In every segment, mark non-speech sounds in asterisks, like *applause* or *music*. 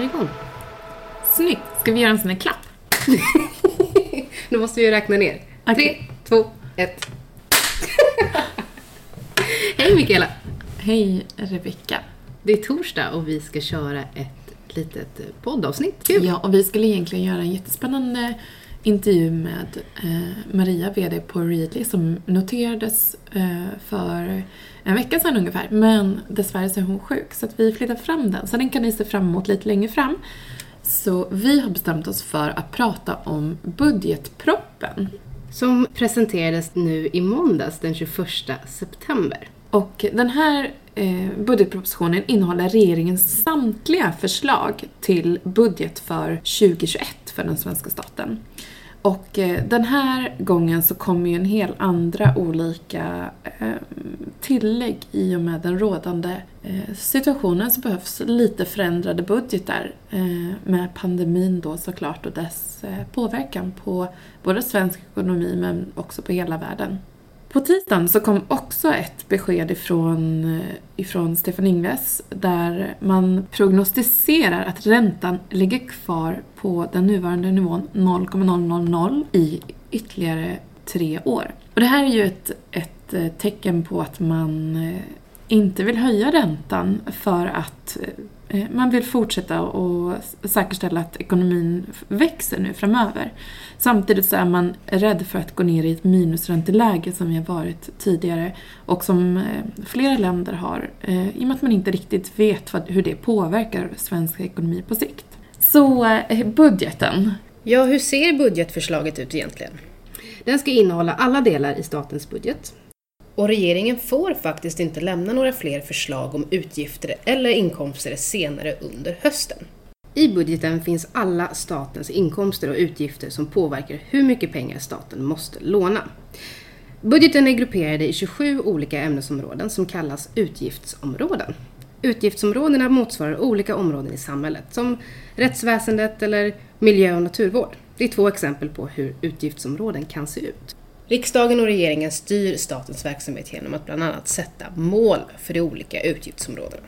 Är igång. Snyggt! Ska vi göra en sån här klapp? *laughs* Nu måste vi räkna ner. Okej. Tre, två, ett. *laughs* Hej Mikaela! Hej Rebecka. Det är torsdag och vi ska köra ett litet poddavsnitt. Kul! Ja, och vi skulle egentligen göra en jättespännande intervju med eh, Maria, VD på Readly, som noterades eh, för en vecka sedan ungefär. Men dessvärre så är hon sjuk, så att vi flyttar fram den. Så den kan ni se fram emot lite längre fram. Så vi har bestämt oss för att prata om budgetproppen. Som presenterades nu i måndags den 21 september. Och den här Eh, budgetpropositionen innehåller regeringens samtliga förslag till budget för 2021 för den svenska staten. Och eh, den här gången så kommer ju en hel andra olika eh, tillägg i och med den rådande situationen så behövs lite förändrade budgetar med pandemin då såklart och dess påverkan på både svensk ekonomi men också på hela världen. På tisdagen så kom också ett besked ifrån, eh, ifrån Stefan Ingves där man prognostiserar att räntan ligger kvar på den nuvarande nivån 0,000 i ytterligare tre år. Och det här är ju ett, ett eh, tecken på att man eh, inte vill höja räntan för att Eh, man vill fortsätta och säkerställa att ekonomin växer nu framöver. Samtidigt så är man rädd för att gå ner i ett minusränteläge som vi har varit tidigare och som eh, flera länder har eh, i och med att man inte riktigt vet hur det påverkar svensk ekonomi på sikt. Så budgeten. Ja, hur ser budgetförslaget ut egentligen? Den ska innehålla alla delar i statens budget. Och regeringen får faktiskt inte lämna några fler förslag om utgifter eller inkomster senare under hösten. I budgeten finns alla statens inkomster och utgifter som påverkar hur mycket pengar staten måste låna. Budgeten är grupperad i 27 olika ämnesområden som kallas utgiftsområden. Utgiftsområdena motsvarar olika områden i samhället som rättsväsendet eller miljö och naturvård. Det är två exempel på hur utgiftsområden kan se ut. Riksdagen och regeringen styr statens verksamhet genom att bland annat sätta mål för de olika utgiftsområdena.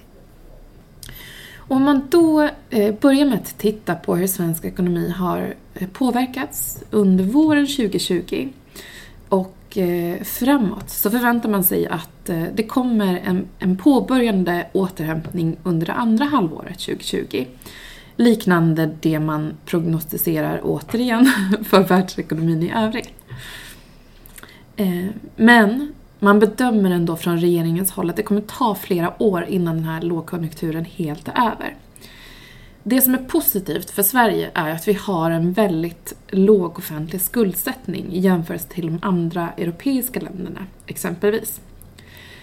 Om man då eh, börjar med att titta på hur svensk ekonomi har eh, påverkats under våren 2020 och eh, framåt så förväntar man sig att det kommer en, en påbörjande återhämtning under det andra halvåret 2020. Liknande det man prognostiserar återigen *laughs* för världsekonomin i övrigt. Eh, men man bedömer ändå från regeringens håll att det kommer ta flera år innan den här lågkonjunkturen helt är över. Det som är positivt för Sverige är att vi har en väldigt låg offentlig skuldsättning i jämförelse till de andra europeiska länderna, exempelvis.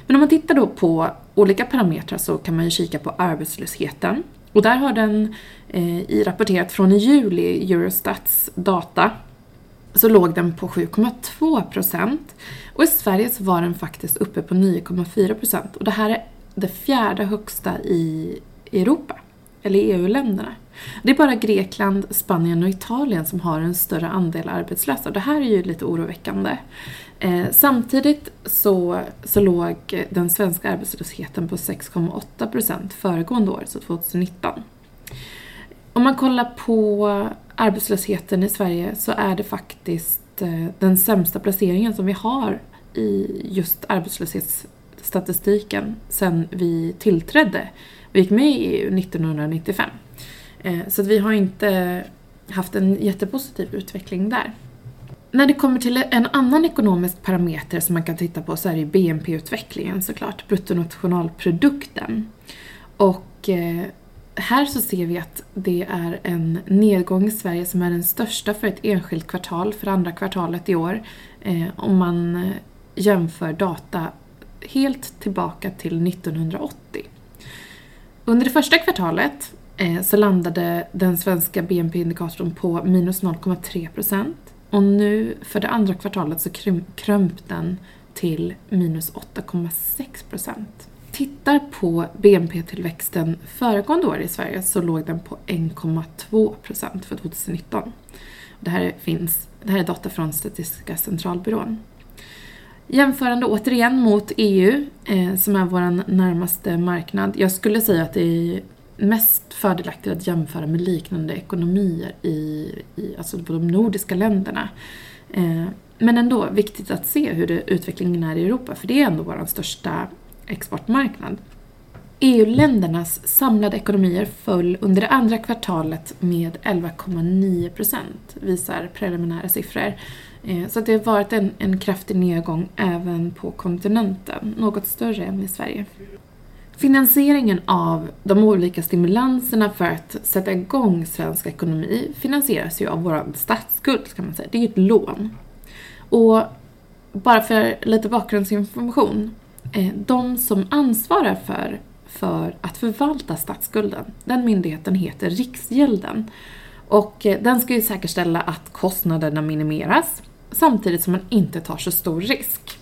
Men om man tittar då på olika parametrar så kan man ju kika på arbetslösheten. Och där har den eh, i rapporterat från i juli, Eurostats data, så låg den på 7,2 procent. Och i Sverige så var den faktiskt uppe på 9,4 procent. Och det här är det fjärde högsta i Europa, eller i EU-länderna. Det är bara Grekland, Spanien och Italien som har en större andel arbetslösa. Och det här är ju lite oroväckande. Eh, samtidigt så, så låg den svenska arbetslösheten på 6,8 procent föregående år, så 2019. Om man kollar på arbetslösheten i Sverige så är det faktiskt eh, den sämsta placeringen som vi har i just arbetslöshetsstatistiken sen vi tillträdde och gick med i EU 1995. Eh, så att vi har inte haft en jättepositiv utveckling där. När det kommer till en annan ekonomisk parameter som man kan titta på så är det BNP-utvecklingen såklart, bruttonationalprodukten. Och eh, här så ser vi att det är en nedgång i Sverige som är den största för ett enskilt kvartal, för andra kvartalet i år, eh, om man eh, jämför data helt tillbaka till 1980. Under det första kvartalet eh, så landade den svenska BNP-indikatorn på minus 0,3 procent. Och nu för det andra kvartalet så krymp, krömp den till minus 8,6 procent tittar på BNP-tillväxten föregående år i Sverige så låg den på 1,2 procent för 2019. Det här, finns, det här är data från Statistiska centralbyrån. Jämförande återigen mot EU, eh, som är vår närmaste marknad. Jag skulle säga att det är mest fördelaktigt att jämföra med liknande ekonomier i, i alltså de nordiska länderna. Eh, men ändå viktigt att se hur det, utvecklingen är i Europa, för det är ändå vår största exportmarknad. EU-ländernas samlade ekonomier föll under det andra kvartalet med 11,9 procent, visar preliminära siffror. Eh, så det har varit en, en kraftig nedgång även på kontinenten, något större än i Sverige. Finansieringen av de olika stimulanserna för att sätta igång svensk ekonomi finansieras ju av vår statsskuld, kan man säga. Det är ju ett lån. Och bara för lite bakgrundsinformation. Eh, de som ansvarar för, för att förvalta statsskulden, den myndigheten heter Riksgälden. Och eh, den ska ju säkerställa att kostnaderna minimeras samtidigt som man inte tar så stor risk.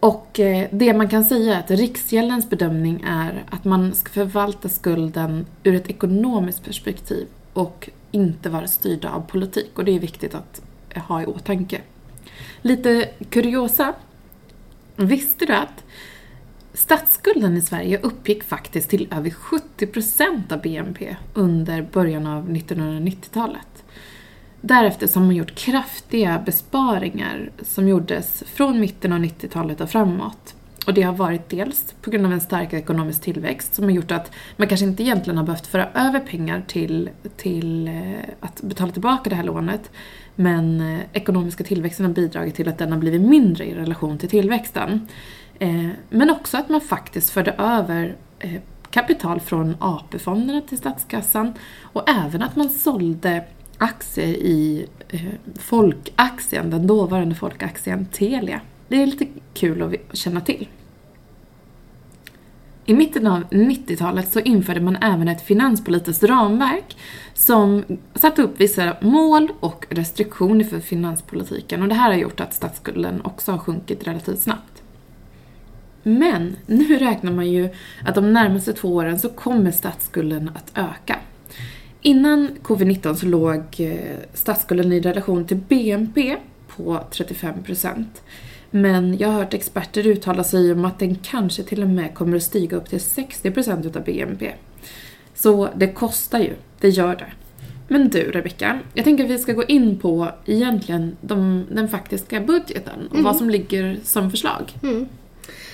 Och eh, det man kan säga är att Riksgäldens bedömning är att man ska förvalta skulden ur ett ekonomiskt perspektiv och inte vara styrda av politik. Och det är viktigt att ha i åtanke. Lite kuriosa. Visste du att statsskulden i Sverige uppgick faktiskt till över 70% av BNP under början av 1990-talet. Därefter så har man gjort kraftiga besparingar som gjordes från mitten av 90-talet och framåt. Och det har varit dels på grund av en stark ekonomisk tillväxt som har gjort att man kanske inte egentligen har behövt föra över pengar till, till eh, att betala tillbaka det här lånet. Men eh, ekonomiska tillväxten har bidragit till att den har blivit mindre i relation till tillväxten. Eh, men också att man faktiskt förde över eh, kapital från AP-fonderna till statskassan och även att man sålde aktier i eh, folkaktien, den dåvarande folkaktien Telia. Det är lite kul att känna till. I mitten av 90-talet så införde man även ett finanspolitiskt ramverk som satte upp vissa mål och restriktioner för finanspolitiken och det här har gjort att statsskulden också har sjunkit relativt snabbt. Men nu räknar man ju att de närmaste två åren så kommer statsskulden att öka. Innan covid-19 så låg eh, statsskulden i relation till BNP på 35 men jag har hört experter uttala sig om att den kanske till och med kommer att stiga upp till 60% utav BNP. Så det kostar ju, det gör det. Men du Rebecka, jag tänker att vi ska gå in på egentligen de, den faktiska budgeten och mm. vad som ligger som förslag. Mm.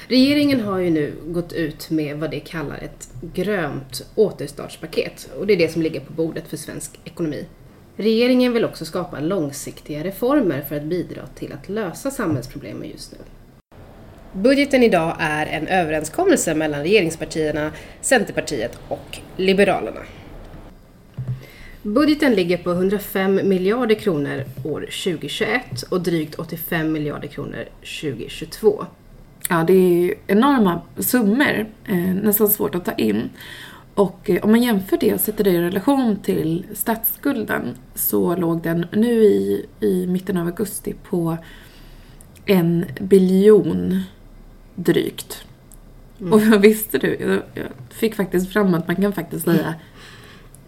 Regeringen har ju nu gått ut med vad det kallar ett grönt återstartspaket och det är det som ligger på bordet för svensk ekonomi. Regeringen vill också skapa långsiktiga reformer för att bidra till att lösa samhällsproblemen just nu. Budgeten idag är en överenskommelse mellan regeringspartierna, Centerpartiet och Liberalerna. Budgeten ligger på 105 miljarder kronor år 2021 och drygt 85 miljarder kronor 2022. Ja, det är enorma summor, eh, nästan svårt att ta in. Och eh, om man jämför det och sätter det i relation till statsskulden så låg den nu i, i mitten av augusti på en biljon drygt. Mm. Och vad visste du? Jag fick faktiskt fram att man kan faktiskt säga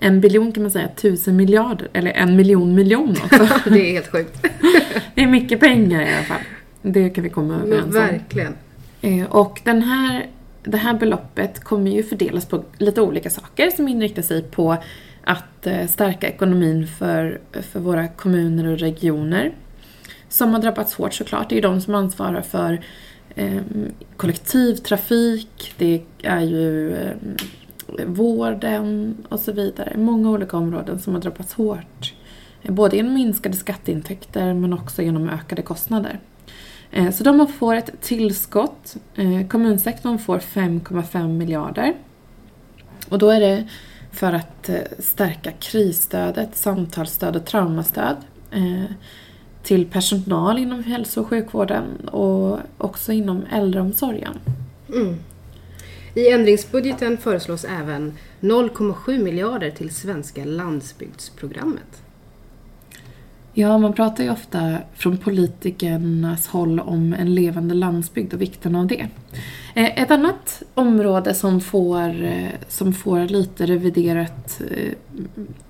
en biljon kan man säga tusen miljarder, eller en miljon miljon också. *laughs* det är helt sjukt. *laughs* det är mycket pengar i alla fall. Det kan vi komma överens om. Verkligen. Eh, och den här det här beloppet kommer ju fördelas på lite olika saker som inriktar sig på att eh, stärka ekonomin för, för våra kommuner och regioner. Som har drabbats hårt såklart. Det är ju de som ansvarar för eh, kollektivtrafik, det är ju eh, vården och så vidare. Många olika områden som har drabbats hårt. Både genom minskade skatteintäkter men också genom ökade kostnader. Eh, så de får ett tillskott. Eh, kommunsektorn får 5,5 miljarder. Och då är det för att eh, stärka krisstödet, samtalsstöd och traumastöd till personal inom hälso och sjukvården och också inom äldreomsorgen. Mm. I ändringsbudgeten föreslås även 0,7 miljarder till Svenska landsbygdsprogrammet. Ja, man pratar ju ofta från politikernas håll om en levande landsbygd och vikten av det. Eh, ett annat område som får, eh, som får lite reviderat eh,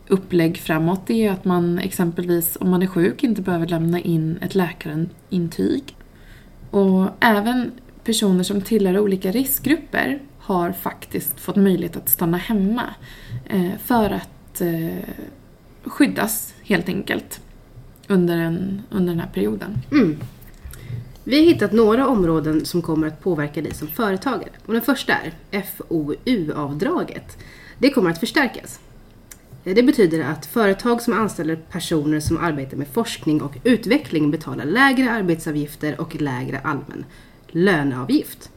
upplägg framåt är att man exempelvis om man är sjuk inte behöver lämna in ett läkarintyg. Och även personer som tillhör olika riskgrupper har faktiskt fått möjlighet att stanna hemma för att skyddas helt enkelt under, en, under den här perioden. Mm. Vi har hittat några områden som kommer att påverka dig som företagare. Och den första är FoU-avdraget. Det kommer att förstärkas. Det betyder att företag som anställer personer som arbetar med forskning och utveckling betalar lägre arbetsavgifter och lägre allmän löneavgift.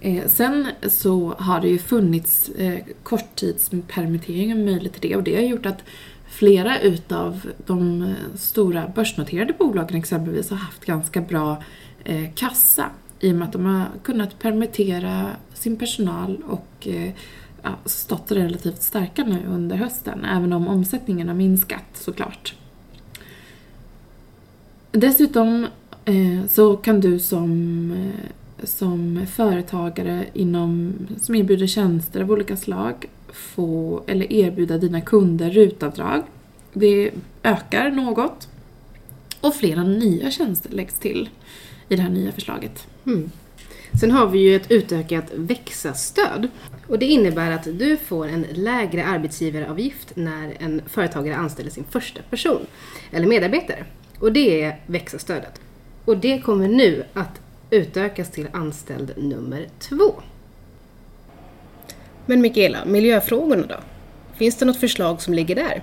Eh, sen så har det ju funnits eh, korttidspermitteringar möjligt till det och det har gjort att flera utav de eh, stora börsnoterade bolagen exempelvis har haft ganska bra eh, kassa i och med att de har kunnat permittera sin personal och eh, stått relativt starka nu under hösten, även om omsättningen har minskat såklart. Dessutom så kan du som, som företagare inom, som erbjuder tjänster av olika slag få, eller erbjuda dina kunder rutavdrag. Det ökar något. Och flera nya tjänster läggs till i det här nya förslaget. Mm. Sen har vi ju ett utökat växa-stöd. Och det innebär att du får en lägre arbetsgivaravgift när en företagare anställer sin första person eller medarbetare. Och det är växa-stödet. Och det kommer nu att utökas till anställd nummer två. Men Mikaela, miljöfrågorna då? Finns det något förslag som ligger där?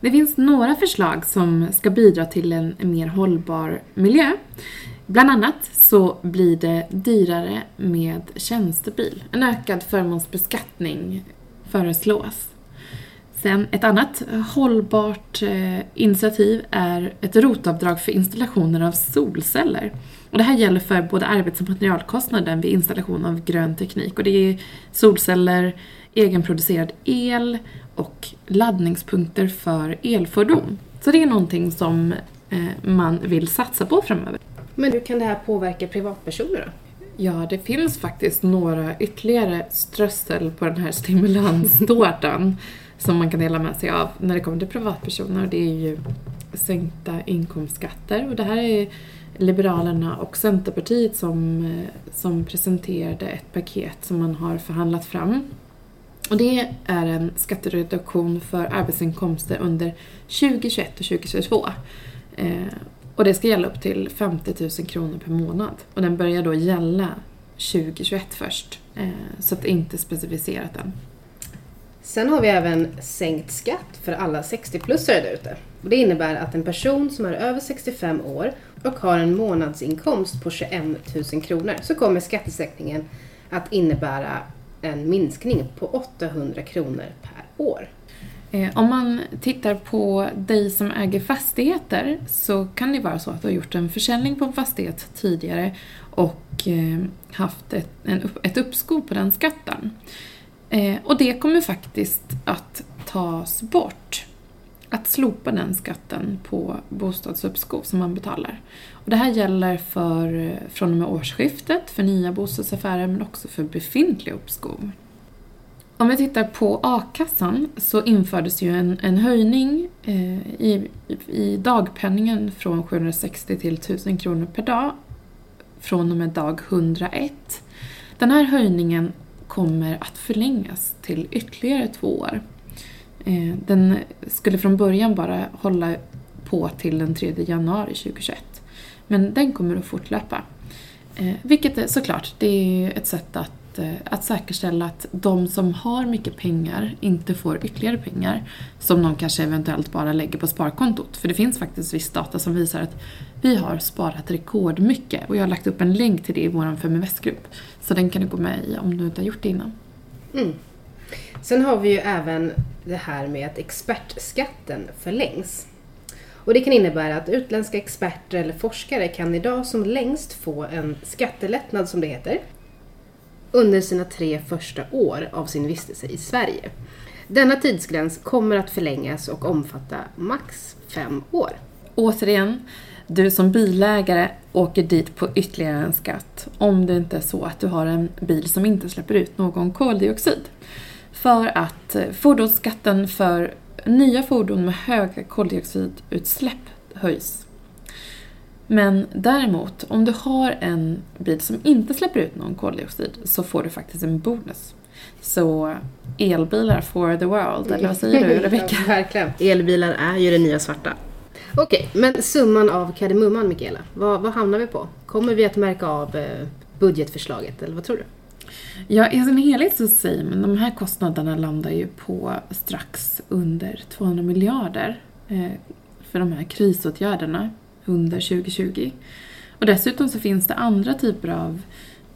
Det finns några förslag som ska bidra till en mer hållbar miljö. Bland annat så blir det dyrare med tjänstebil. En ökad förmånsbeskattning föreslås. Sen ett annat hållbart eh, initiativ är ett rotavdrag för installationer av solceller. Och det här gäller för både arbets och materialkostnaden vid installation av grön teknik. Och det är solceller, egenproducerad el och laddningspunkter för elfordon. Så det är någonting som eh, man vill satsa på framöver. Men hur kan det här påverka privatpersoner då? Ja, det finns faktiskt några ytterligare strössel på den här stimulanstårtan som man kan dela med sig av när det kommer till privatpersoner. och Det är ju sänkta inkomstskatter och det här är Liberalerna och Centerpartiet som, eh, som presenterade ett paket som man har förhandlat fram. Och det är en skattereduktion för arbetsinkomster under 2021 och 2022. Eh, och det ska gälla upp till 50 000 kronor per månad. Och den börjar då gälla 2021 först. Eh, så att det inte är specificerat än. Sen har vi även sänkt skatt för alla 60-plussare där ute. Det innebär att en person som är över 65 år och har en månadsinkomst på 21 000 kronor så kommer skattesänkningen att innebära en minskning på 800 kronor per år. Eh, om man tittar på dig som äger fastigheter så kan det vara så att du har gjort en försäljning på en fastighet tidigare och eh, haft ett, en, ett uppskov på den skatten. Eh, och det kommer faktiskt att tas bort. Att slopa den skatten på bostadsuppskov som man betalar. Och det här gäller för, eh, från och med årsskiftet för nya bostadsaffärer men också för befintliga uppskov. Om vi tittar på a-kassan så infördes ju en, en höjning eh, i, i dagpenningen från 760 till 1000 kronor per dag från och med dag 101. Den här höjningen kommer att förlängas till ytterligare två år. Eh, den skulle från början bara hålla på till den 3 januari 2021. Men den kommer att fortlöpa. Eh, vilket är, såklart, det är ett sätt att eh, att, säkerställa att de som har mycket pengar inte får ytterligare pengar som de kanske eventuellt bara lägger på sparkontot. För det finns faktiskt viss data som visar att vi har sparat rekordmycket och jag har lagt upp en länk till det i vår Feminvest-grupp. Så den kan du gå med i om du inte har gjort det innan. Mm. Sen har vi ju även det här med att expertskatten förlängs. Och det kan innebära att utländska experter eller forskare kan idag som längst få en skattelättnad som det heter under sina tre första år av sin vistelse i Sverige. Denna tidsgräns kommer att förlängas och omfatta max fem år. Återigen, du som bilägare åker dit på ytterligare en skatt om det inte är så att du har en bil som inte släpper ut någon koldioxid. För att eh, fordonsskatten för nya fordon med höga koldioxidutsläpp höjs. Men däremot, om du har en bil som inte släpper ut någon koldioxid så får du faktiskt en bonus. Så elbilar for the world, eller vad säger du *laughs* Rebecka? verkligen. Elbilar är ju det nya svarta. Okej, men summan av kardemumman Mikaela, vad, vad hamnar vi på? Kommer vi att märka av eh, budgetförslaget, eller vad tror du? Ja, i sin helhet så säger man de här kostnaderna landar ju på strax under 200 miljarder eh, för de här krisåtgärderna under 2020. Och dessutom så finns det andra typer av,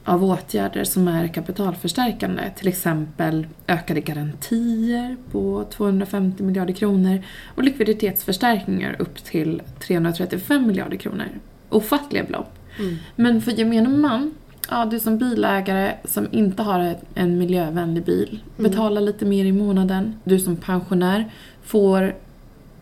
av åtgärder som är kapitalförstärkande. Till exempel ökade garantier på 250 miljarder kronor och likviditetsförstärkningar upp till 335 miljarder kronor. Ofattliga belopp. Mm. Men för gemene man Ja, du som bilägare som inte har en miljövänlig bil mm. betalar lite mer i månaden. Du som pensionär får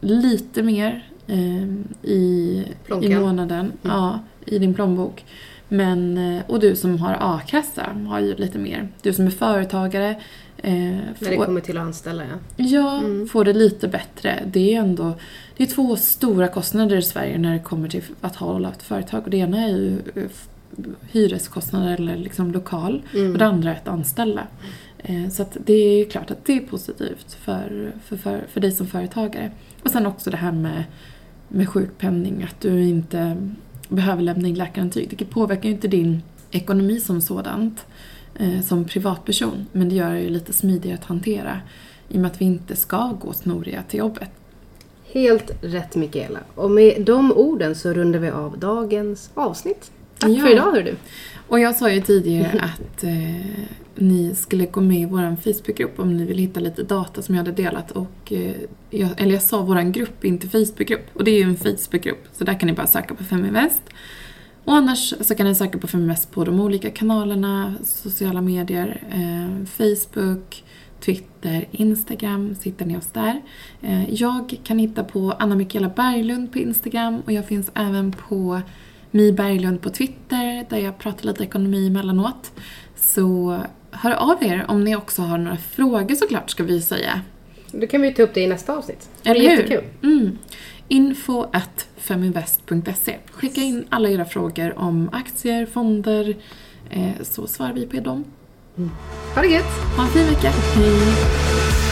lite mer eh, i, i månaden. Mm. Ja, i din plånbok. Men, eh, och du som har a-kassa har ju lite mer. Du som är företagare eh, När det kommer till att anställa ja. Ja, mm. får det lite bättre. Det är ändå det är två stora kostnader i Sverige när det kommer till att hålla ett företag. Och det ena är ju eh, hyreskostnader eller liksom lokal mm. och det andra är att anställa. Eh, så att det är klart att det är positivt för, för, för, för dig som företagare. Och sen också det här med, med sjukpenning, att du inte behöver lämna in läkarintyg. Det påverkar ju inte din ekonomi som sådant eh, som privatperson men det gör det ju lite smidigare att hantera i och med att vi inte ska gå snoriga till jobbet. Helt rätt Mikaela. Och med de orden så rundar vi av dagens avsnitt. Tack ja. för idag hör du. Och jag sa ju tidigare *laughs* att eh, ni skulle gå med i vår Facebookgrupp om ni vill hitta lite data som jag hade delat. Och, eh, jag, eller jag sa vår grupp, inte Facebookgrupp. Och det är ju en Facebookgrupp, så där kan ni bara söka på Feminvest. Och annars så kan ni söka på Feminvest på de olika kanalerna, sociala medier, eh, Facebook, Twitter, Instagram, så hittar ni oss där. Eh, jag kan hitta på Anna Mikaela Berglund på Instagram och jag finns även på Mi Berglund på Twitter där jag pratar lite ekonomi emellanåt. Så hör av er om ni också har några frågor såklart ska vi säga. Då kan vi ta upp det i nästa avsnitt. Eller hur? Jättekul. Mm. Info at feminvest.se. Skicka in alla era frågor om aktier, fonder, eh, så svarar vi på dem. Mm. Ha det gött! Ha en fin vecka. Hej!